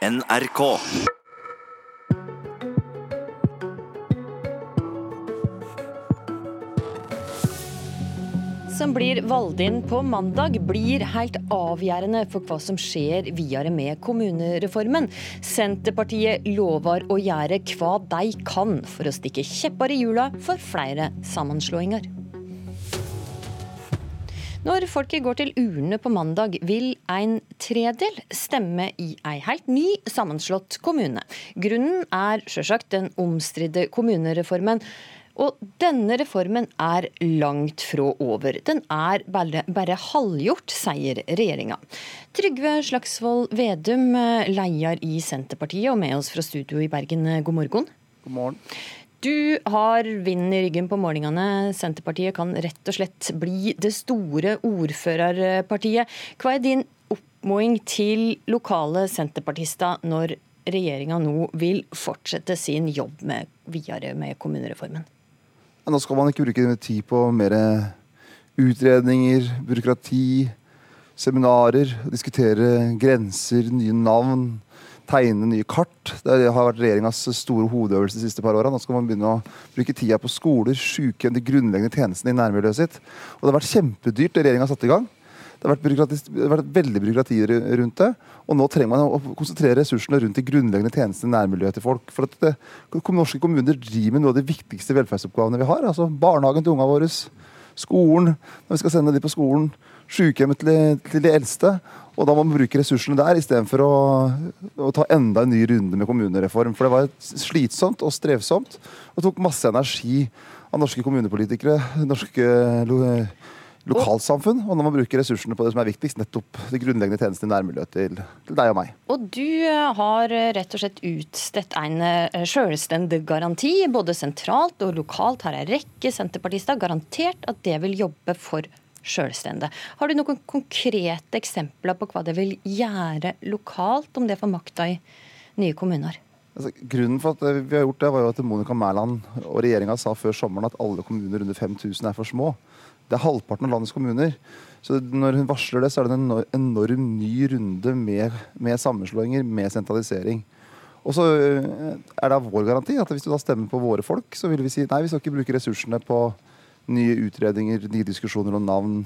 NRK. som blir valgt inn på mandag, blir helt avgjørende for hva som skjer videre med kommunereformen. Senterpartiet lover å gjøre hva de kan for å stikke kjepper i hjula for flere sammenslåinger. Når folket går til urnene på mandag, vil en tredel stemme i ei helt ny sammenslått kommune. Grunnen er sjølsagt den omstridte kommunereformen. Og denne reformen er langt fra over. Den er bare, bare halvgjort, sier regjeringa. Trygve Slagsvold Vedum, leder i Senterpartiet og med oss fra studio i Bergen, god morgen. God morgen. Du har vinden i ryggen på målingene. Senterpartiet kan rett og slett bli det store ordførerpartiet. Hva er din oppmoding til lokale senterpartister når regjeringa nå vil fortsette sin jobb med, videre med kommunereformen? Nå skal man ikke bruke tid på mer utredninger, byråkrati, seminarer, diskutere grenser, nye navn, tegne nye kart. Det har vært regjeringas store hovedøvelse de siste par åra. Nå skal man begynne å bruke tida på skoler, sykehjem, de grunnleggende tjenestene i nærmiljøet sitt. Og det har vært kjempedyrt, det regjeringa har satt i gang. Det har, vært det har vært veldig byråkrati rundt det. Og nå trenger man å konsentrere ressursene rundt de grunnleggende tjenestene i nærmiljøet til folk. For at det, Norske kommuner driver med noe av de viktigste velferdsoppgavene vi har. altså Barnehagen til ungene våre, skolen når vi skal sende dem på skolen, sykehjemmet til, til, de eldste. Og da må man bruke ressursene der istedenfor å, å ta enda en ny runde med kommunereform. For det var slitsomt og strevsomt og tok masse energi av norske kommunepolitikere. norske lokalsamfunn, og når man bruker ressursene på det som er viktigst, nettopp de grunnleggende tjenestene i nærmiljøet til, til, deg og meg. Og du eh, har eh, rett og slett utstedt en eh, selvstendig garanti, både sentralt og lokalt. Her en rekke senterpartister garantert at det vil jobbe for selvstende. Har du noen konkrete eksempler på hva det vil gjøre lokalt, om det får makta i nye kommuner? Altså, grunnen for at vi har gjort det, var jo at Monica Mæland og regjeringa sa før sommeren at alle kommuner under 5000 er for små. Det er halvparten av landets kommuner. Så når hun varsler det, så er det en enorm ny runde med, med sammenslåinger, med sentralisering. Og så eh, er det vår garanti at hvis du da stemmer på våre folk, så vil vi si nei, vi skal ikke bruke ressursene på nye utredninger, nye diskusjoner om navn,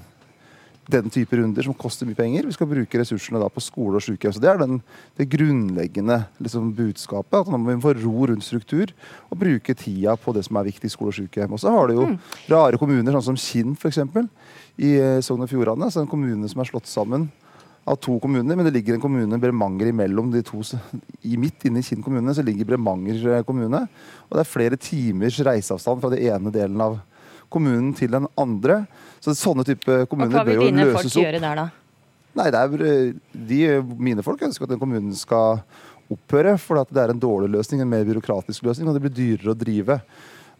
den type runder som koster mye penger. Vi skal bruke ressursene da på skole og sykehjem. Så Det er den, det grunnleggende liksom, budskapet. At nå må vi få ro rundt struktur og bruke tida på det som er viktig i skole og sykehjem. Og så har du jo mm. rare kommuner, sånn som Kinn f.eks. i eh, Sogn og Fjordane. Så en kommune som er slått sammen av to kommuner, men det ligger en kommune Bremanger imellom de to. I Midt inne i Kinn kommune så ligger Bremanger eh, kommune. Og det er flere timers reiseavstand fra den ene delen av kommunen til den andre. Så sånne type kommuner bør jo løses opp. Hva vil dine folk gjøre der, da? Nei, det er, eh, de, Mine folk ønsker at den kommunen skal opphøre, for det er en dårlig løsning, en mer byråkratisk løsning, og det blir dyrere å drive.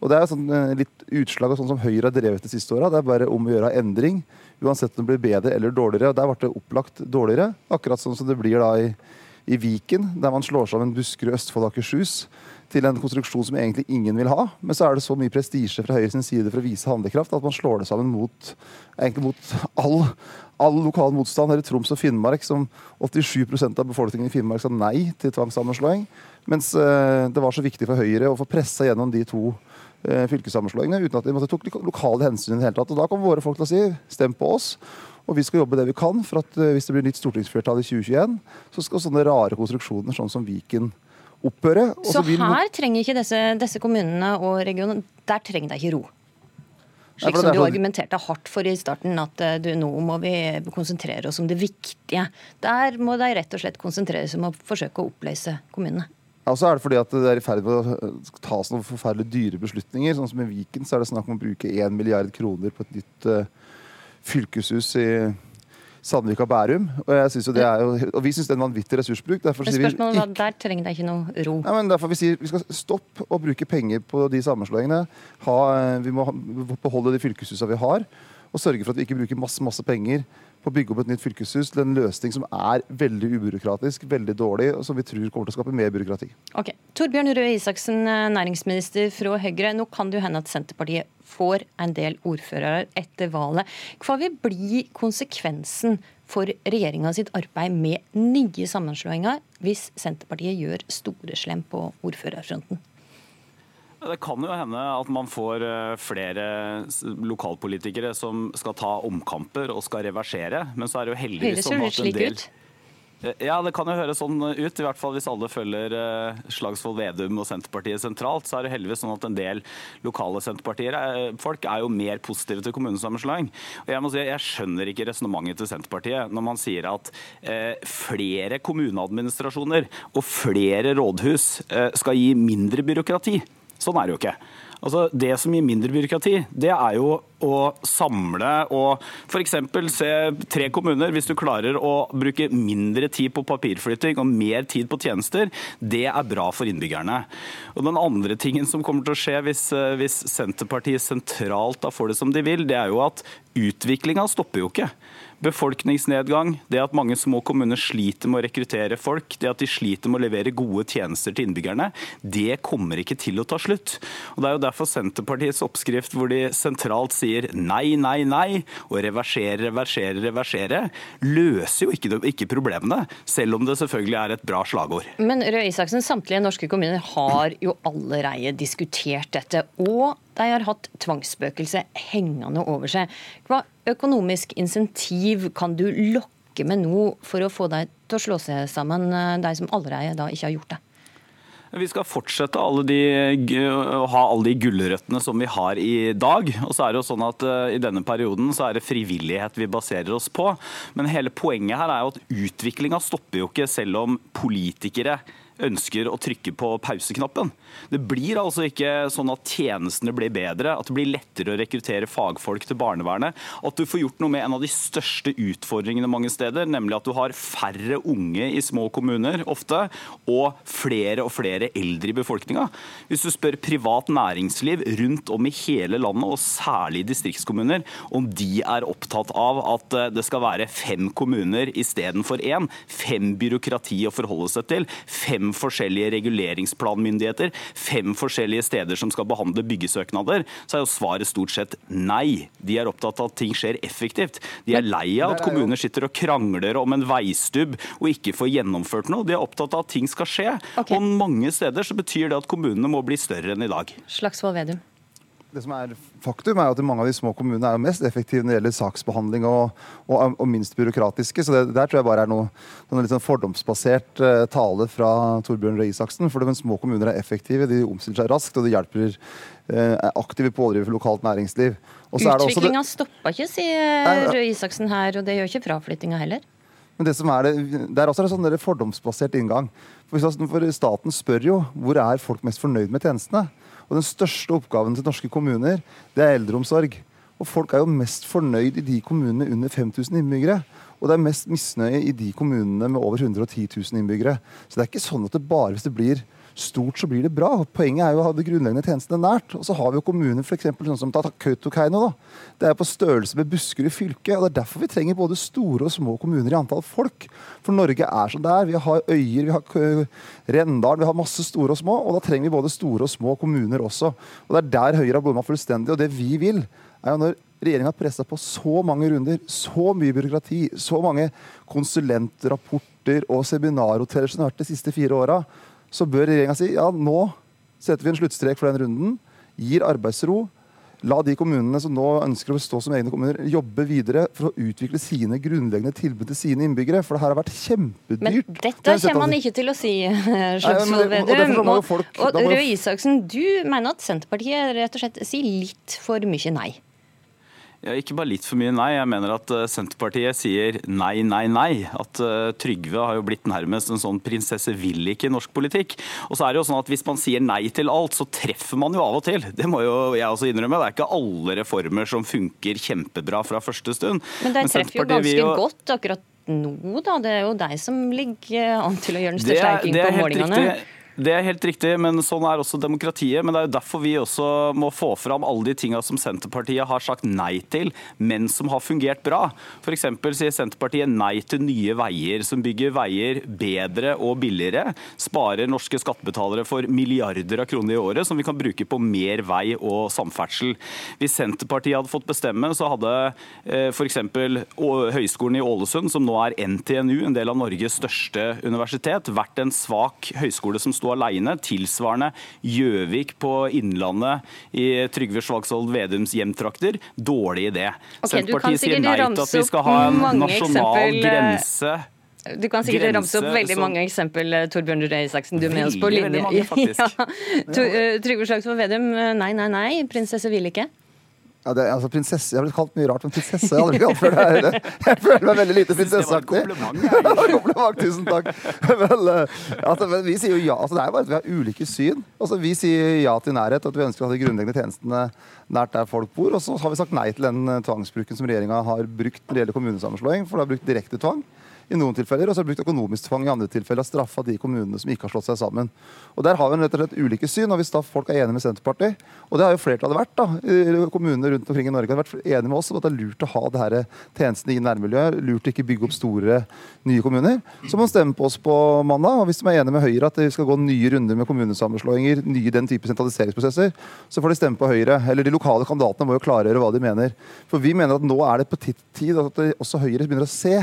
Og Det er sånn, eh, litt utslag av sånn som Høyre har drevet de siste åra. Det er bare om å gjøre endring, uansett om det blir bedre eller dårligere. og Der ble det opplagt dårligere, akkurat sånn som det blir da i, i Viken, der man slår sammen Buskerud, Østfold og Akershus til en konstruksjon som egentlig ingen vil ha. Men så er det så mye prestisje fra Høyres side for å vise handlekraft at man slår det sammen mot, mot all, all lokal motstand. Her i Troms og Finnmark, som 87% av befolkningen i Finnmark sa nei til tvangssammenslåing. Mens eh, det var så viktig for Høyre å få pressa gjennom de to eh, fylkessammenslåingene uten at de måtte tok lokale hensyn i det hele tatt. Og da kommer våre folk til å si stem på oss. Og vi skal jobbe det vi kan for at eh, hvis det blir nytt stortingsflertall i 2021, så skal sånne rare konstruksjoner sånn som Viken opphøre. Så her trenger ikke disse, disse kommunene og regionene Der trenger de ikke ro? Slik som du argumenterte hardt for i starten, at eh, du, nå må vi konsentrere oss om det viktige. Der må de rett og slett konsentrere seg om å forsøke å oppløse kommunene. Ja, og så er det fordi at det er i ferd med å tas noen forferdelig dyre beslutninger. Sånn som i Viken så er det snakk om å bruke 1 milliard kroner på et nytt uh, fylkeshus i Sandvika Bærum. Og, jeg synes jo det er jo, og vi syns det er en vanvittig ressursbruk. Derfor Men spørsmålet var, Der trenger det ikke noe ro. Ja, men derfor Vi sier vi skal stoppe å bruke penger på de sammenslåingene. Ha, vi må beholde de fylkeshusene vi har, og sørge for at vi ikke bruker masse, masse penger på å bygge opp et nytt fylkeshus til en løsning som er veldig ubyråkratisk, veldig dårlig, og som vi tror kommer til å skape mer byråkrati. Ok. Torbjørn Røe Isaksen, eh, næringsminister fra Høyre. Nå kan det jo hende at Senterpartiet får en del ordførere etter valget. Hva vil bli konsekvensen for regjeringa sitt arbeid med nye sammenslåinger hvis Senterpartiet gjør store slem på ordførerfronten? Det kan jo hende at man får eh, flere lokalpolitikere som skal ta omkamper og skal reversere, men så er det jo heldigvis sånn at en del ut. Ja, det kan jo høres sånn ut. I hvert fall hvis alle følger uh, Slagsvold Vedum og Senterpartiet sentralt, så er det heldigvis sånn at en del lokale Senterpartier-folk er jo mer positive til kommunesammenslåing. Og Jeg må si, jeg skjønner ikke resonnementet til Senterpartiet når man sier at eh, flere kommuneadministrasjoner og flere rådhus eh, skal gi mindre byråkrati. Sånn er det jo ikke. Altså, det som gir mindre byråkrati, det er jo å samle og f.eks. se tre kommuner. Hvis du klarer å bruke mindre tid på papirflytting og mer tid på tjenester, det er bra for innbyggerne. Og Den andre tingen som kommer til å skje hvis, hvis Senterpartiet sentralt da får det som de vil, det er jo at utviklinga stopper jo ikke befolkningsnedgang, det at mange små kommuner sliter med å rekruttere folk, det at de sliter med å levere gode tjenester til innbyggerne, det kommer ikke til å ta slutt. Og Det er jo derfor Senterpartiets oppskrift hvor de sentralt sier nei, nei, nei, og reversere, reversere, reversere, løser jo ikke, ikke problemene, selv om det selvfølgelig er et bra slagord. Men Røe Isaksen, samtlige norske kommuner har jo allerede diskutert dette. og de har hatt tvangsspøkelset hengende over seg. Hva økonomisk insentiv kan du lokke med nå for å få deg til å slå seg sammen, eh, de som allerede da ikke har gjort det? Vi skal fortsette de, å ha alle de gulrøttene som vi har i dag. Og så er det jo sånn at uh, I denne perioden så er det frivillighet vi baserer oss på. Men hele poenget her er jo at utviklinga stopper jo ikke selv om politikere ønsker å trykke på pauseknappen. Det blir altså ikke sånn at tjenestene blir bedre, at det blir lettere å rekruttere fagfolk til barnevernet. At du får gjort noe med en av de største utfordringene mange steder, nemlig at du har færre unge i små kommuner ofte, og flere og flere eldre i befolkninga. Hvis du spør privat næringsliv rundt om i hele landet, og særlig i distriktskommuner, om de er opptatt av at det skal være fem kommuner istedenfor én, fem byråkrati å forholde seg til, fem fem forskjellige reguleringsplanmyndigheter, fem forskjellige steder som skal behandle byggesøknader, så er jo svaret stort sett nei. De er opptatt av at ting skjer effektivt. De er lei av at kommuner sitter og krangler om en veistubb og ikke får gjennomført noe. De er opptatt av at ting skal skje. Okay. Og mange steder så betyr det at kommunene må bli større enn i dag. Slagsvold Vedum. Det som er Faktum er at mange av de små kommunene er jo mest effektive når det gjelder saksbehandling og, og, og minst byråkratiske. så det, Der tror jeg bare er noe, noe litt sånn fordomsbasert uh, tale fra Torbjørn Røe Isaksen. For de små kommuner er effektive, de omstiller seg raskt og de hjelper er aktive pådrivere for lokalt næringsliv. Utviklinga stoppa ikke, sier Røe Isaksen her, og det gjør ikke fraflyttinga heller. Men det, som er det, det er også en sånn fordomsbasert inngang. For, for Staten spør jo hvor er folk mest fornøyd med tjenestene. Og den største oppgaven til norske kommuner, det er eldreomsorg. Og folk er jo mest fornøyd i de kommunene under 5000 innbyggere. Og det er mest misnøye i de kommunene med over 110 000 innbyggere. Så det er ikke sånn at det bare hvis det blir stort, så blir det bra. Poenget er jo å ha de grunnleggende tjenestene nært. Og så har vi jo kommuner for eksempel, sånn som Kautokeino. Det er på størrelse med Buskerud fylke. og Det er derfor vi trenger både store og små kommuner i antall folk. For Norge er som det er. Vi har øyer, vi har Rendalen, vi har masse store og små. Og da trenger vi både store og små kommuner også. Og det er der Høyre har blomma fullstendig. Og det vi vil, er jo når regjeringa pressa på så mange runder, så mye byråkrati, så mange konsulentrapporter og seminarhoteller som har vært de siste fire åra, så bør regjeringa si ja, nå setter vi en sluttstrek for den runden. Gir arbeidsro. La de kommunene som nå ønsker å stå som egne kommuner, jobbe videre for å utvikle sine grunnleggende tilbud til sine innbyggere. For det her har vært kjempedyrt. Men dette kommer man ikke til å si, Slagsvold Vedum. Og, og Røe Isaksen, du mener at Senterpartiet rett og slett sier litt for mye nei? Ja, ikke bare litt for mye nei. Jeg mener at eh, Senterpartiet sier nei, nei, nei. At uh, Trygve har jo blitt nærmest en sånn prinsesse vil ikke i norsk politikk. Og så er det jo sånn at Hvis man sier nei til alt, så treffer man jo av og til. Det må jo jeg også innrømme. Det er ikke alle reformer som funker kjempebra fra første stund. Men de treffer jo ganske jo... godt akkurat nå, da. Det er jo deg som ligger an til å gjøre den største økningen på målingene. Riktig. Det er helt riktig, men sånn er også demokratiet. Men det er jo derfor vi også må få fram alle de tinga som Senterpartiet har sagt nei til, men som har fungert bra. F.eks. sier Senterpartiet nei til nye veier, som bygger veier bedre og billigere. Sparer norske skattebetalere for milliarder av kroner i året, som vi kan bruke på mer vei og samferdsel. Hvis Senterpartiet hadde fått bestemme, så hadde eh, f.eks. Høgskolen i Ålesund, som nå er NTNU, en del av Norges største universitet, vært en svak høyskole som står sto alene. Tilsvarende Gjøvik på Innlandet i Trygve Slagsvold Vedums hjemtrakter. Dårlig idé. Okay, Senterpartiet sier nei til at vi skal ha en nasjonal eksempel, grense. Du kan sikkert Grense, ramse opp veldig så... mange eksempel, eh, Torbjørn Røe Isaksen. Du er med oss på linje. Mange, ja. Eh, Trygve Slagsvold Vedum, eh, nei, nei, nei. Prinsesse vil ikke. Ja, det, altså, prinsesse, Jeg har blitt kalt mye rart, men prinsesse jeg aldri blitt før. Det. Jeg føler meg veldig lite prinsesseaktig. Kompliment. Tusen takk. Men, altså, men, vi sier jo ja. Altså, det er bare at vi har ulike syn. Altså, vi sier ja til nærhet, og at vi ønsker å ha de grunnleggende tjenestene nært der folk bor. Og så har vi sagt nei til den tvangsbruken som regjeringa har brukt når det gjelder kommunesammenslåing. For det har brukt direkte tvang i noen tilfeller, og så har brukt økonomisk tvang i andre tilfeller. og Straffa de kommunene som ikke har slått seg sammen. Og Der har vi rett og slett ulike syn. og Hvis da folk er enige med Senterpartiet, og det har jo flertallet vært da, kommunene rundt omkring i Norge, har vært enige med oss om at det er lurt å ha det her tjenestene i nærmiljøet, lurt å ikke bygge opp store, nye kommuner, så må man stemme på oss på mandag. og Hvis de er enige med Høyre at vi skal gå nye runder med kommunesammenslåinger, nye den type sentraliseringsprosesser, så får de stemme på Høyre. Eller de lokale kandidatene må jo klargjøre hva de mener. For vi mener at nå er det på tid at også Høyre begynner å se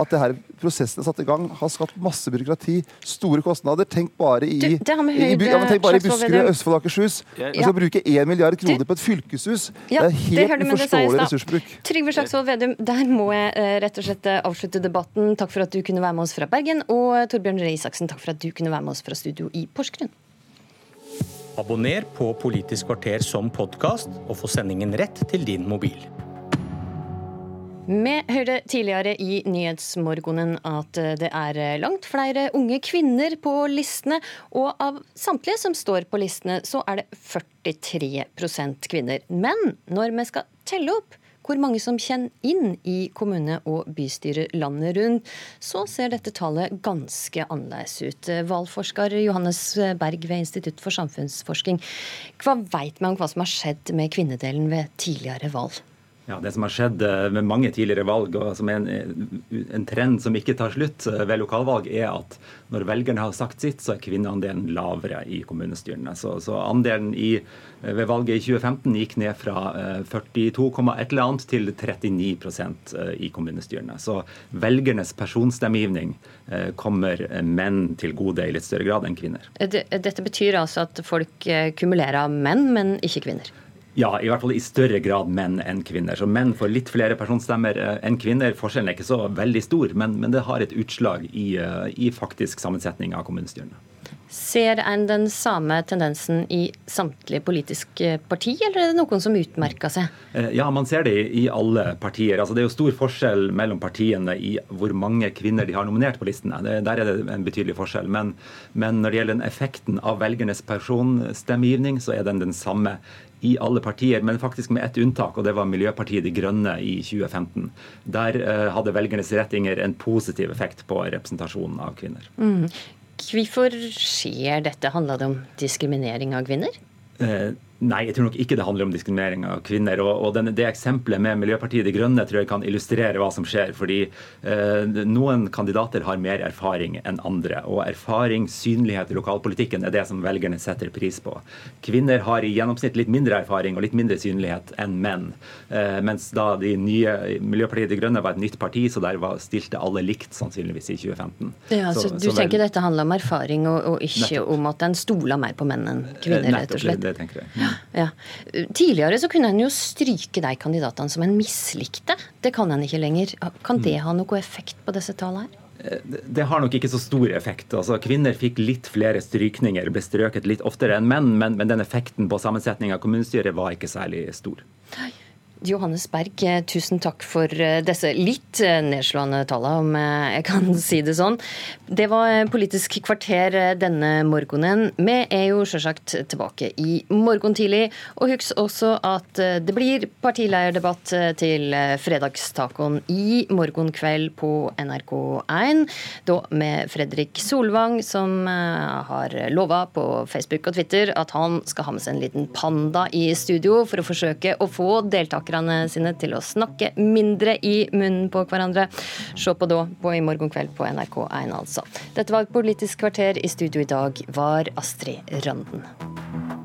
at det her prosessen er satt i gang, har skapt masse byråkrati, store kostnader. Tenk bare i, du, i, i, ja, tenk bare i Buskerud, Østfold og Akershus. Ja. Vi skal bruke 1 milliard kroner på et fylkeshus. Ja, det er helt det uforståelig ressursbruk. Trygve Slagsvold Vedum, der må jeg uh, rett og slett eh, avslutte debatten. Takk for at du kunne være med oss fra Bergen. Og uh, Torbjørn Røe Isaksen, takk for at du kunne være med oss fra studio i Porsgrunn. Abonner på Politisk kvarter som podkast, og få sendingen rett til din mobil. Vi hørte tidligere i Nyhetsmorgonen at det er langt flere unge kvinner på listene. Og av samtlige som står på listene, så er det 43% kvinner. Men når vi skal telle opp hvor mange som kjenner inn i kommune- og bystyret landet rundt, så ser dette tallet ganske annerledes ut. Valgforsker Johannes Berg ved Institutt for samfunnsforsking, hva vet vi om hva som har skjedd med kvinnedelen ved tidligere valg? Ja, Det som har skjedd eh, med mange tidligere valg, og som er en, en, trend som ikke tar slutt eh, ved lokalvalg, er at når velgerne har sagt sitt, så er kvinneandelen lavere i kommunestyrene. Så, så andelen i, eh, ved valget i 2015 gikk ned fra 42, et eller annet til 39% i kommunestyrene. Så velgernes personstemmegivning kommer menn til gode i litt større grad enn kvinner. Dette betyr altså at folk kumulerer menn, men ikke kvinner? Ja, i hvert fall i større grad menn enn kvinner. Så menn får litt flere personstemmer eh, enn kvinner. Forskjellen er ikke så veldig stor, men, men det har et utslag i, eh, i faktisk sammensetning av kommunestyrene. Ser en den samme tendensen i samtlige politiske parti, eller er det noen som utmerker seg? Eh, ja, man ser det i alle partier. Altså, det er jo stor forskjell mellom partiene i hvor mange kvinner de har nominert på listene. Det, der er det en betydelig forskjell. Men, men når det gjelder effekten av velgernes personstemmegivning, så er den den samme i alle partier, men faktisk med ett unntak, og det var Miljøpartiet De Grønne i 2015. Der uh, hadde velgernes rettinger en positiv effekt på representasjonen av kvinner. Mm. Hvorfor skjer dette? Handler det om diskriminering av kvinner? Uh, Nei, jeg tror nok ikke det handler om diskriminering av kvinner. Og, og den, det eksempelet med Miljøpartiet De Grønne tror jeg kan illustrere hva som skjer. Fordi eh, noen kandidater har mer erfaring enn andre. Og erfaring, synlighet i lokalpolitikken er det som velgerne setter pris på. Kvinner har i gjennomsnitt litt mindre erfaring og litt mindre synlighet enn menn. Eh, mens da de nye Miljøpartiet De Grønne var et nytt parti, så der var, stilte alle likt sannsynligvis i 2015. Ja, så, så Du så tenker vel, dette handler om erfaring og, og ikke nettopp. om at en stoler mer på menn enn kvinner, rett og slett? Det, det tenker jeg. Ja. Ja. Tidligere så kunne en jo stryke de kandidatene som en mislikte. Det kan en ikke lenger. Kan det ha noe effekt på disse tallene her? Eh, det har nok ikke så stor effekt. Altså, kvinner fikk litt flere strykninger, ble strøket litt oftere enn menn, men, men den effekten på sammensetning av kommunestyret var ikke særlig stor. Johannes Berg, tusen takk for eh, disse litt eh, nedslående tallene, om eh, jeg kan si det sånn. Det var Politisk kvarter denne morgenen. Vi er jo selvsagt tilbake i morgen tidlig. Og husk også at det blir partileierdebatt til fredagstacoen i morgen kveld på NRK1. Da med Fredrik Solvang, som har lova på Facebook og Twitter at han skal ha med seg en liten panda i studio for å forsøke å få deltakere deltakerne sine til å snakke mindre i munnen på hverandre. Se på da på i morgen kveld på NRK1, altså. Dette var Politisk kvarter. I studio i dag var Astrid Randen.